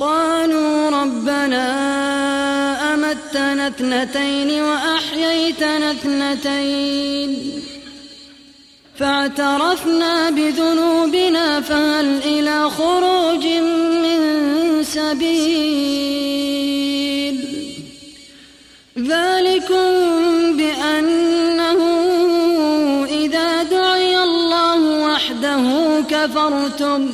قالوا ربنا أمتنا اثنتين وأحييتنا اثنتين فاعترفنا بذنوبنا فهل إلى خروج من سبيل ذلكم بأنه إذا دعي الله وحده كفرتم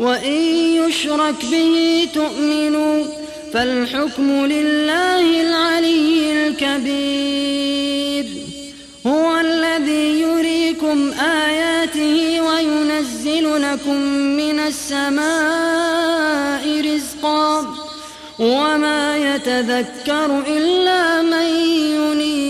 وإن يشرك به تؤمنوا فالحكم لله العلي الكبير. هو الذي يريكم آياته وينزل لكم من السماء رزقا. وما يتذكر إلا من ينيب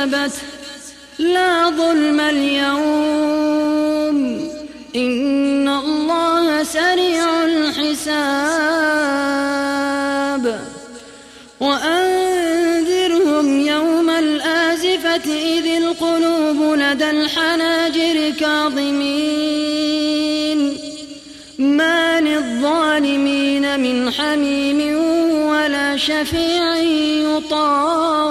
كسبت لا ظلم اليوم إن الله سريع الحساب وأنذرهم يوم الآزفة إذ القلوب لدى الحناجر كاظمين الظالمين من حميم ولا شفيع يطاع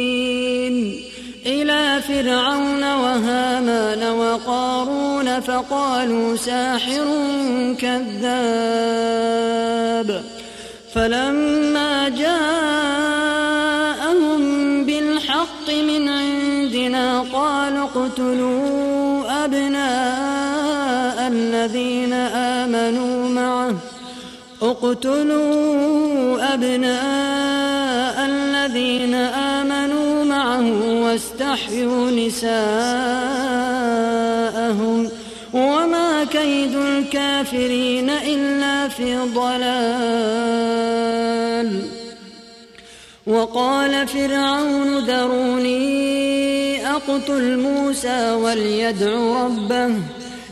فقالوا ساحر كذاب فلما جاءهم بالحق من عندنا قالوا اقتلوا أبناء الذين آمنوا معه. اقتلوا أبناء الذين آمنوا معه واستحيوا نساءهم كيد الكافرين إلا في ضلال. وقال فرعون ذروني أقتل موسى وليدع ربه.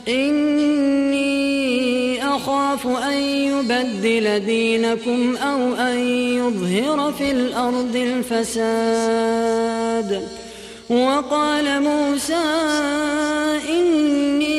إني أخاف أن يبدل دينكم أو أن يظهر في الأرض الفساد. وقال موسى إني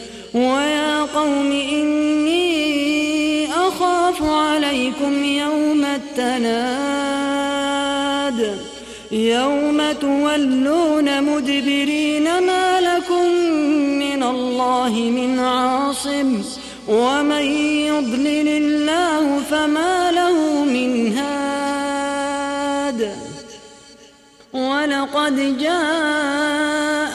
ويا قوم إني أخاف عليكم يوم التناد. يوم تولون مدبرين ما لكم من الله من عاصم. ومن يضلل الله فما له من هاد. ولقد جاءكم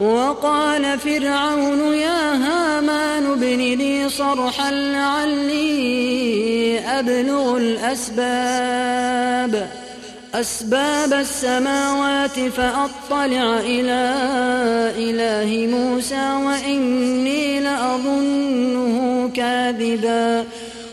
وقال فرعون يا هامان ابن لي صرحا لعلي أبلغ الأسباب. أسباب السماوات فأطلع إلى إله موسى وإني لأظنه كاذبا.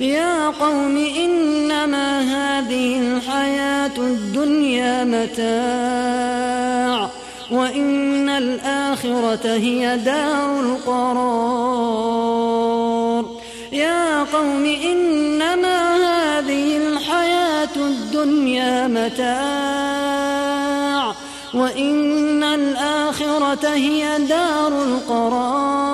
يا قوم إنما هذه الحياة الدنيا متاع وإن الآخرة هي دار القرار. يا قوم إنما هذه الحياة الدنيا متاع وإن الآخرة هي دار القرار.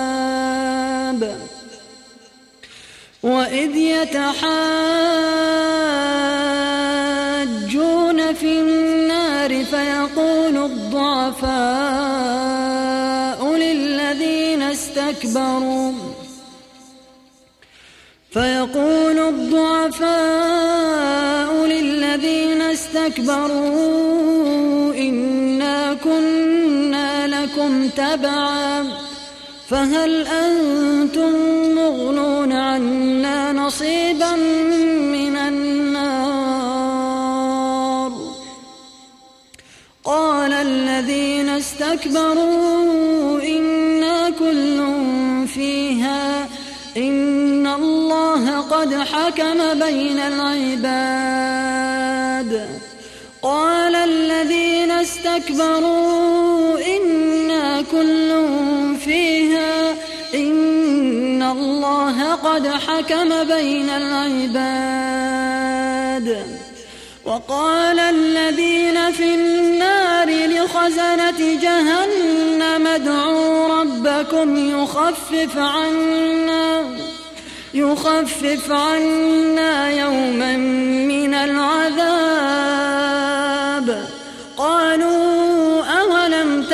وإذ يتحاجون في النار فيقول الضعفاء للذين استكبروا فيقول الضعفاء للذين استكبروا إنا كنا لكم تبعا. فهل أنتم مغنون عنا نصيبا من النار؟ قال الذين استكبروا إنا كل الله قد حكم بين العباد. قال الذين استكبروا إنا كل فيها إن الله قد حكم بين العباد. وقال الذين في النار لخزنة جهنم ادعوا ربكم يخفف عنا يخفف عنا يوما من العذاب.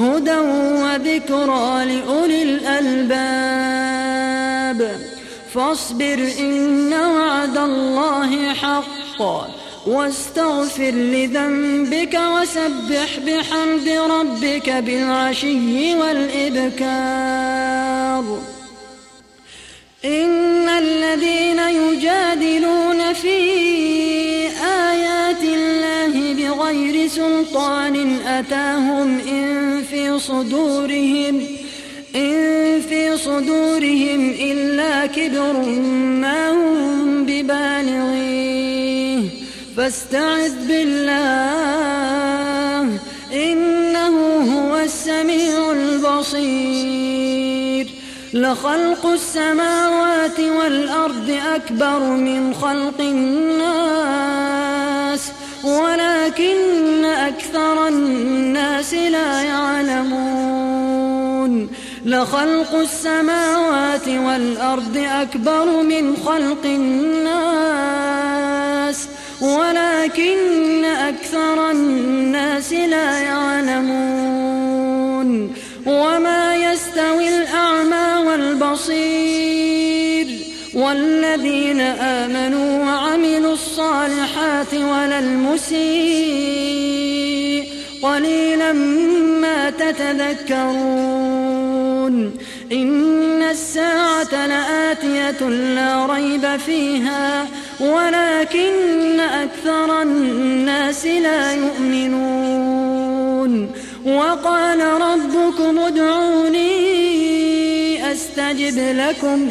هدى وذكرى لأولي الألباب. فاصبر إن وعد الله حق. واستغفر لذنبك وسبح بحمد ربك بالعشي والإبكار. إن الذين يجادلون في آيات الله بغير سلطان أتاهم إن صدورهم إن في صدورهم إلا كبر ما هم ببالغيه. فاستعذ بالله إنه هو السميع البصير. لخلق السماوات والأرض أكبر من خلق الناس. ولكن أكثر الناس لا يعلمون. لخلق السماوات والأرض أكبر من خلق الناس ولكن أكثر الناس لا يعلمون. وما يستوي الأعمى والبصير والذين آمنوا وعملوا الصالحات ولا المسيء قليلا ما تتذكرون إن الساعة لآتية لا ريب فيها ولكن أكثر الناس لا يؤمنون وقال ربكم ادعوني أستجب لكم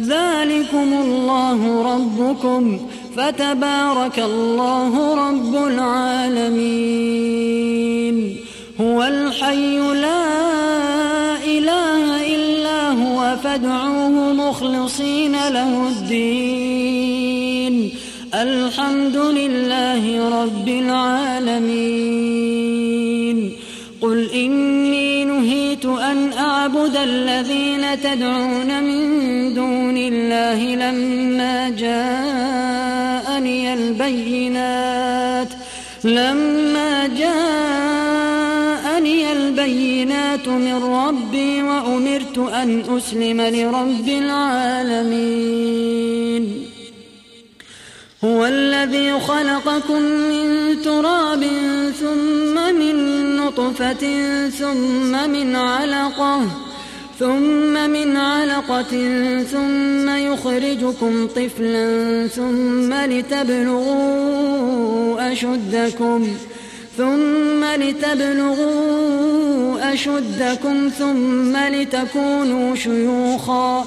ذلكم الله ربكم فتبارك الله رب العالمين هو الحي لا إله إلا هو فادعوه مخلصين له الدين الحمد لله رب العالمين قل إني نهيت أن أعبد الذين تدعون من الله لما جاءني البينات لما جاءني البينات من ربي وأمرت أن أسلم لرب العالمين. هو الذي خلقكم من تراب ثم من نطفة ثم من علقة ثم من علقة ثم يخرجكم طفلا ثم لتبلغوا أشدكم ثم لتبلغوا أشدكم ثم لتكونوا شيوخا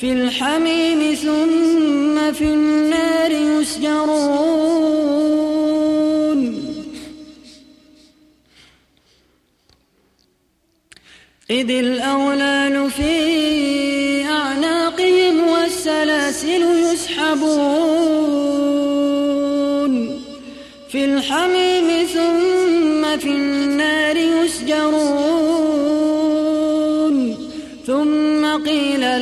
في الحميم ثم في النار يسجرون. إذ الأولال في أعناقهم والسلاسل يسحبون. في الحميم ثم في النار يسجرون.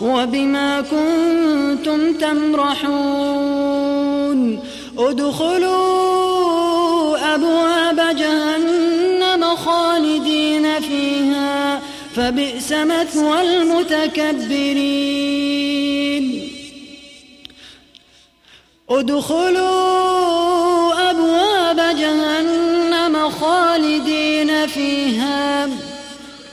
وبما كنتم تمرحون. ادخلوا أبواب جهنم خالدين فيها فبئس مثوى المتكبرين. ادخلوا أبواب جهنم خالدين فيها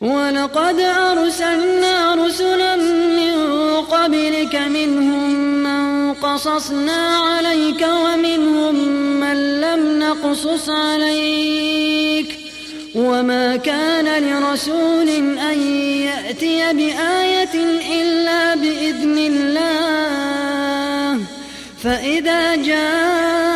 ولقد أرسلنا رسلا من قبلك منهم من قصصنا عليك ومنهم من لم نقصص عليك وما كان لرسول أن يأتي بآية إلا بإذن الله فإذا جاء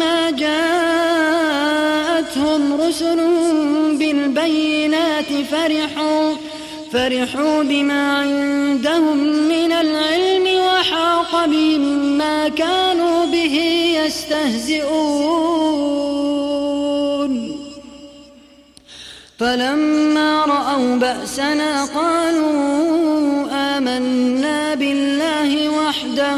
جاءتهم رسل بالبينات فرحوا فرحوا بما عندهم من العلم وحاق بهم ما كانوا به يستهزئون. فلما رأوا بأسنا قالوا آمنا بالله وحده